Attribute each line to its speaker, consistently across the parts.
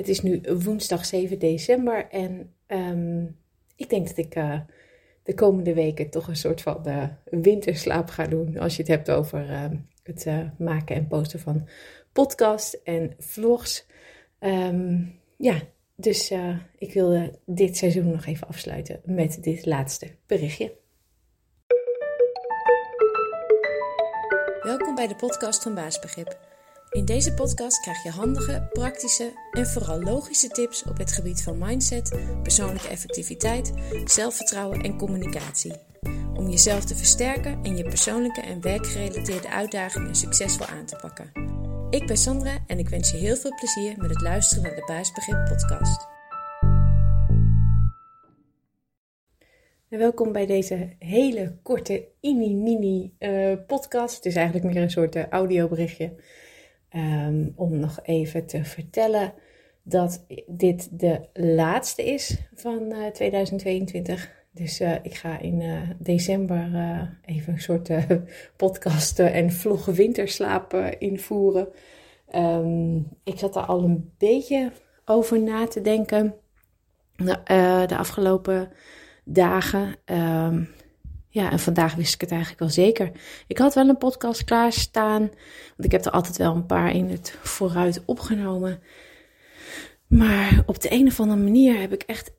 Speaker 1: Het is nu woensdag 7 december en ehm, ik denk dat ik uh, de komende weken toch een soort van uh, winterslaap ga doen. Als je het hebt over uh, het maken en posten van podcasts en vlogs. Um, ja, dus ik wilde dit seizoen nog even afsluiten met dit laatste berichtje.
Speaker 2: Welkom bij de podcast van Baasbegrip. In deze podcast krijg je handige, praktische en vooral logische tips op het gebied van mindset, persoonlijke effectiviteit, zelfvertrouwen en communicatie. Om jezelf te versterken en je persoonlijke en werkgerelateerde uitdagingen succesvol aan te pakken. Ik ben Sandra en ik wens je heel veel plezier met het luisteren naar de Baasbegrip podcast.
Speaker 1: Welkom bij deze hele korte, mini-mini uh, podcast. Het is eigenlijk meer een soort uh, audioberichtje. Um, om nog even te vertellen dat dit de laatste is van uh, 2022. Dus uh, ik ga in uh, december even een soort podcasten en vlogge winterslaap invoeren. Um, ik zat er al een beetje over na te denken de afgelopen dagen. Um, ja, en vandaag wist ik het eigenlijk wel zeker. Ik had wel een podcast klaarstaan, want ik heb er altijd wel een paar in het vooruit opgenomen. Maar op de een of andere manier heb ik echt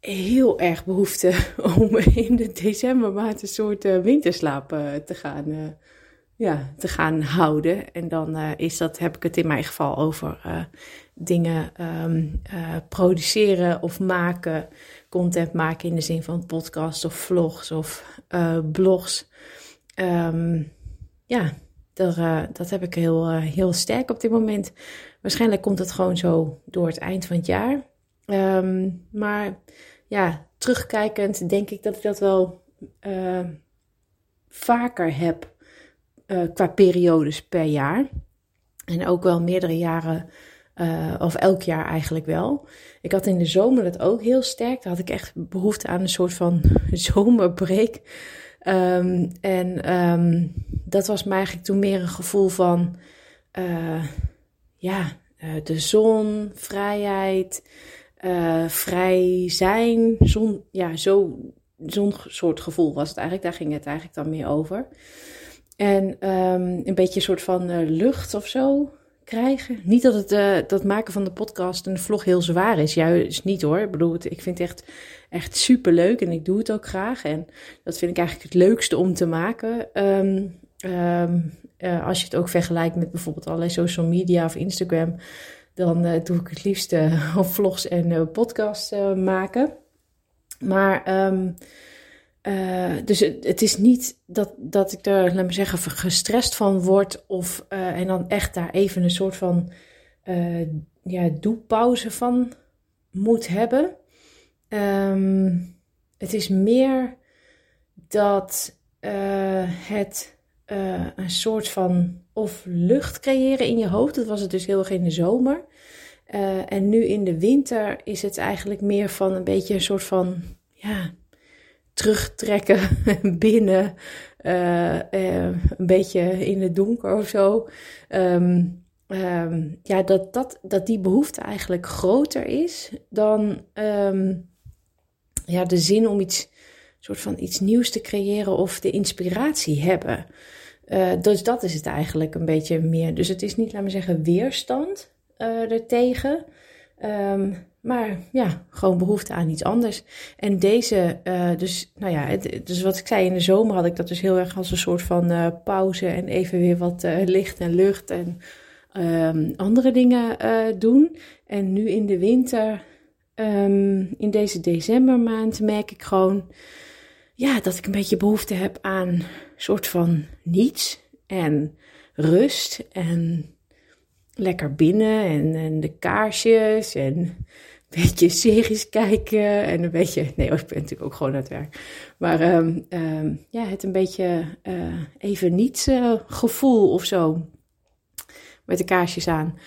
Speaker 1: heel erg behoefte om in de decembermaand een soort uh, winterslaap uh, te gaan, uh, ja, te gaan houden. En dan is dat, heb ik het in mijn geval over dingen um, produceren of maken content maken in de zin van podcasts of vlogs of blogs. Um, ja, daar, dat heb ik heel, heel sterk op dit moment. Waarschijnlijk komt het gewoon zo door het eind van het jaar. Um, maar ja, terugkijkend denk ik dat ik dat wel vaker heb qua periodes per jaar. En ook wel meerdere jaren uh, of elk jaar eigenlijk wel. Ik had in de zomer dat ook heel sterk. Daar had ik echt behoefte aan een soort van zomerbreak. Um, en um, dat was me eigenlijk toen meer een gevoel van, uh, ja, de zon, vrijheid, vrij zijn. Zon, ja, zo, zo'n soort gevoel was het eigenlijk. Daar ging het eigenlijk dan meer over. En um, een beetje een soort van lucht of zo krijgen. Niet dat het uh, dat maken van de podcast en de vlog heel zwaar is. Juist niet hoor. Ik bedoel, ik vind het echt, echt super leuk en ik doe het ook graag. En dat vind ik eigenlijk het leukste om te maken. Um, um, uh, als je het ook vergelijkt met bijvoorbeeld allerlei social media of Instagram, dan doe ik het liefst vlogs en podcasts maken. Maar uh, dus het, het, is niet dat, dat ik er, laat me zeggen, gestrest van word. Of, uh, en dan echt daar even een soort van uh, ja, doepauze van moet hebben. Um, het is meer dat het een soort van of lucht creëren in je hoofd. Dat was het dus heel erg in de zomer. en nu in de winter is het eigenlijk meer van een beetje een soort van ja terugtrekken binnen, uh, uh, een beetje in het donker of zo. Um, um, ja, dat, dat, dat die behoefte eigenlijk groter is dan um, ja, de zin om iets, soort van iets nieuws te creëren of de inspiratie hebben. Uh, dus dat is het eigenlijk een beetje meer. Dus het is niet, laat me zeggen, weerstand ertegen. Um, maar ja, gewoon behoefte aan iets anders. En deze, uh, dus nou ja, het, dus wat ik zei in de zomer had ik dat dus heel erg als een soort van uh, pauze en even weer wat uh, licht en lucht en um, andere dingen doen. En nu in de winter, um, in deze decembermaand, merk ik gewoon ja, dat ik een beetje behoefte heb aan soort van niets en rust en lekker binnen en, de kaarsjes en een beetje series kijken en een beetje, nee, ik ben natuurlijk ook gewoon aan het werk. Maar um, um, ja, het een beetje uh, even niets uh, gevoel of zo met de kaarsjes aan.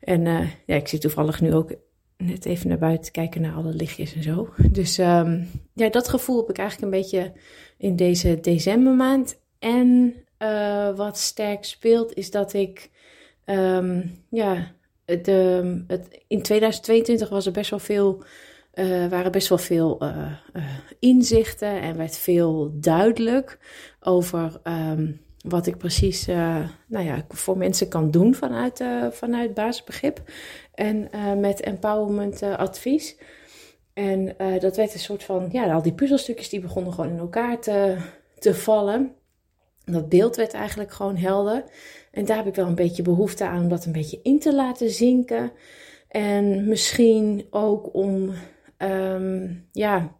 Speaker 1: En uh, ja, ik zit toevallig nu ook net even naar buiten te kijken naar alle lichtjes en zo. Dus um, ja, dat gevoel heb ik eigenlijk een beetje in deze decembermaand. En wat sterk speelt is dat ik um, ja, het, in 2022 was er best wel veel, uh, waren best wel veel uh, uh, inzichten en werd veel duidelijk over um, wat ik precies nou ja, voor mensen kan doen vanuit, vanuit basisbegrip en met empowerment advies. En dat werd een soort van, ja, al die puzzelstukjes die begonnen gewoon in elkaar te, te vallen. Dat beeld werd eigenlijk gewoon helder. En daar heb ik wel een beetje behoefte aan om dat een beetje in te laten zinken. En misschien ook om um, ja,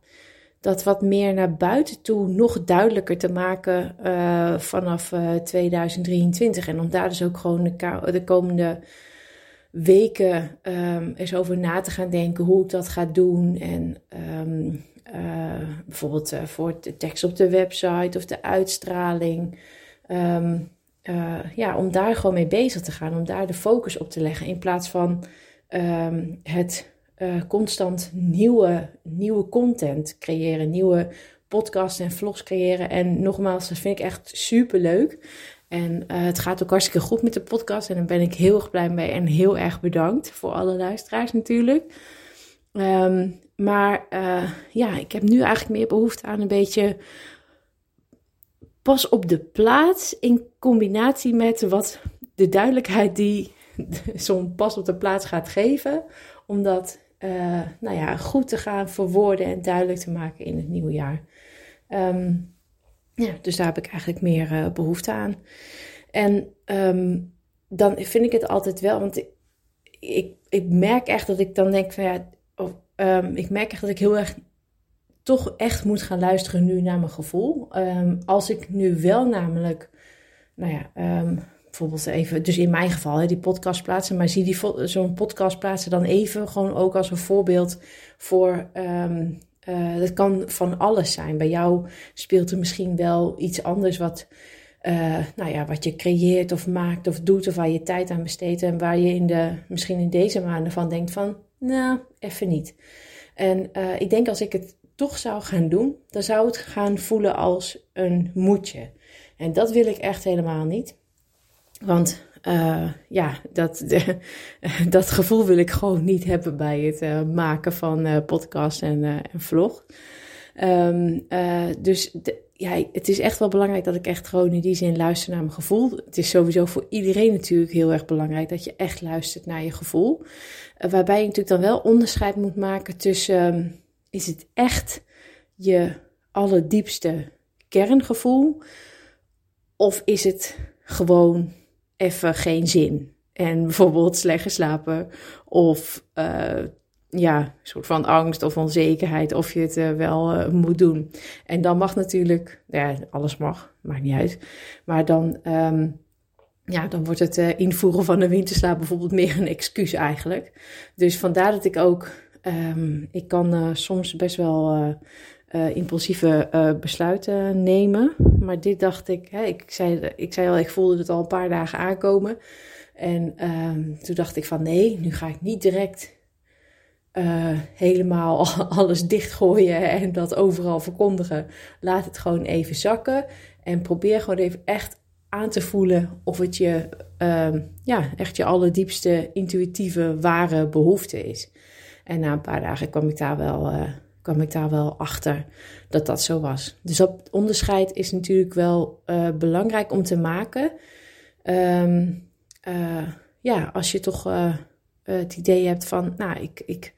Speaker 1: dat wat meer naar buiten toe nog duidelijker te maken uh, vanaf uh, eh, 2023. En om daar dus ook gewoon de, de komende weken um, eens over na te gaan denken hoe ik dat ga doen. En um, uh, bijvoorbeeld voor de tekst op de website of de uitstraling. Um, uh, ja, om daar gewoon mee bezig te gaan, om daar de focus op te leggen. In plaats van um, het constant nieuwe, nieuwe content creëren, nieuwe podcasts en vlogs creëren. En nogmaals, dat vind ik echt super leuk. En het gaat ook hartstikke goed met de podcast. En daar ben ik heel erg blij mee. En heel erg bedankt voor alle luisteraars natuurlijk. Um, maar ja, ik heb nu eigenlijk meer behoefte aan een beetje pas op de plaats in combinatie met wat de duidelijkheid die zo'n pas op de plaats gaat geven. Om dat uh, nou ja, goed te gaan verwoorden en duidelijk te maken in het nieuwe jaar. Um, ja, dus daar heb ik eigenlijk meer uh, behoefte aan. En um, dan vind ik het altijd wel, want ik, ik, ik, merk echt dat ik dan denk van ja, um, ik merk echt dat ik heel erg toch echt moet gaan luisteren nu naar mijn gevoel. Um, als ik nu wel namelijk, nou ja, um, bijvoorbeeld even, dus in mijn geval, die podcast plaatsen, maar zie die zo'n podcast plaatsen dan even gewoon ook als een voorbeeld voor. Uh, dat kan van alles zijn. Bij jou speelt er misschien wel iets anders wat, uh, nou ja, wat je creëert of maakt of doet of waar je tijd aan besteedt en waar je in de, misschien in deze maanden van denkt van, nou, even niet. En uh, ik denk als ik het toch zou gaan doen, dan zou het gaan voelen als een moedje. En dat wil ik echt helemaal niet. Want uh, ja, dat, de, dat gevoel wil ik gewoon niet hebben bij het uh, maken van podcast en, vlog. Um, dus de, ja, het is echt wel belangrijk dat ik echt gewoon in die zin luister naar mijn gevoel. Het is sowieso voor iedereen natuurlijk heel erg belangrijk dat je echt luistert naar je gevoel. waarbij je natuurlijk dan wel onderscheid moet maken tussen is het echt je allerdiepste kerngevoel? Of is het gewoon even geen zin? En bijvoorbeeld slecht geslapen of uh, ja, soort van angst of onzekerheid of je het uh, wel uh, moet doen. En dan mag natuurlijk, ja, alles mag, maakt niet uit. Maar dan, um, ja, dan wordt het invoeren van een winterslaap bijvoorbeeld meer een excuus eigenlijk. Dus vandaar dat ik ook Um, ik kan soms best wel impulsieve besluiten nemen. Maar dit dacht ik, hè, ik, zei, ik zei al, ik voelde het al een paar dagen aankomen. En um, toen dacht ik van nee, nu ga ik niet direct helemaal alles dichtgooien en dat overal verkondigen. Laat het gewoon even zakken. En probeer gewoon even echt aan te voelen of het je, uh, ja, echt je allerdiepste intuïtieve, ware behoefte is. En na een paar dagen kwam ik daar wel, uh, kwam ik daar wel achter dat dat zo was. Dus dat onderscheid is natuurlijk wel uh, belangrijk om te maken. Uh, ja, als je toch het idee hebt van, nou, ik, ik,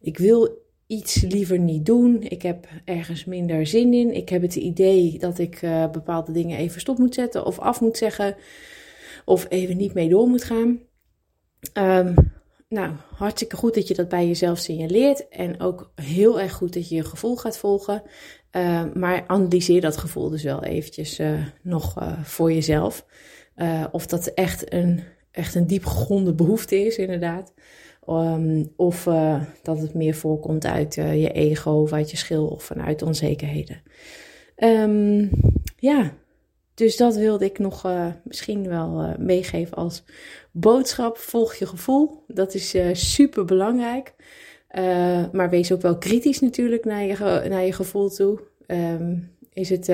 Speaker 1: ik wil iets liever niet doen. Ik heb ergens minder zin in. Ik heb het idee dat ik bepaalde dingen even stop moet zetten of af moet zeggen. Of even niet mee door moet gaan. Um, nou, hartstikke goed dat je dat bij jezelf signaleert. En ook heel erg goed dat je je gevoel gaat volgen. Uh, maar analyseer dat gevoel dus wel eventjes uh, nog voor jezelf. of dat echt een, echt een diep gegronde behoefte is, inderdaad. Um, of dat het meer voorkomt uit je ego of uit je schil of vanuit onzekerheden. Um, ja, dus dat wilde ik nog uh, misschien wel meegeven als boodschap. Volg je gevoel. Dat is super belangrijk. maar wees ook wel kritisch natuurlijk naar je, naar je gevoel toe. Um, is het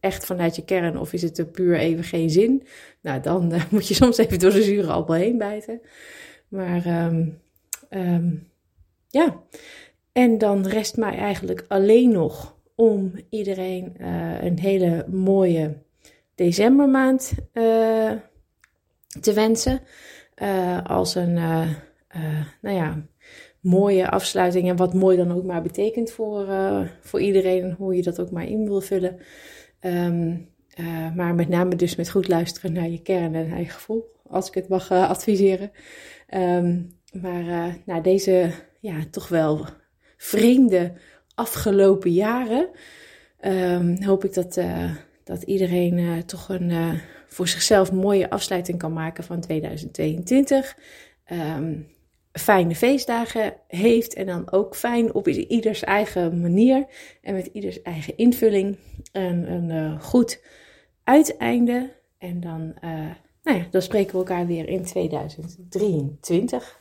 Speaker 1: echt vanuit je kern of is het er puur even geen zin? Nou, dan moet je soms even door de zure appel heen bijten. Maar ehm, ehm, ja, en dan rest mij eigenlijk alleen nog om iedereen uh, een hele mooie decembermaand uh, te wensen. Als een, nou ja, mooie afsluiting. En wat mooi dan ook maar betekent voor, voor iedereen. Hoe je dat ook maar in wil vullen. Um, maar met name dus met goed luisteren naar je kern en naar je gevoel. Als ik het mag adviseren. Um, maar nou, deze ja, toch wel vreemde afgelopen jaren. Um, hoop ik dat, dat iedereen toch een voor zichzelf mooie afsluiting kan maken van 2022. Um, fijne feestdagen heeft en dan ook fijn op ieders eigen manier en met ieders eigen invulling. En een goed uiteinde. En dan, nou ja, dan spreken we elkaar weer in 2023.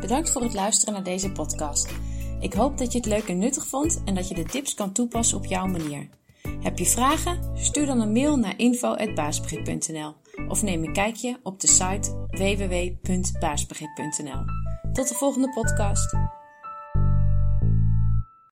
Speaker 2: Bedankt voor het luisteren naar deze podcast. Ik hoop dat je het leuk en nuttig vond en dat je de tips kan toepassen op jouw manier. Heb je vragen? Stuur dan een mail naar info.baasbegrip.nl of neem een kijkje op de site www.baasbegrip.nl. Tot de volgende podcast.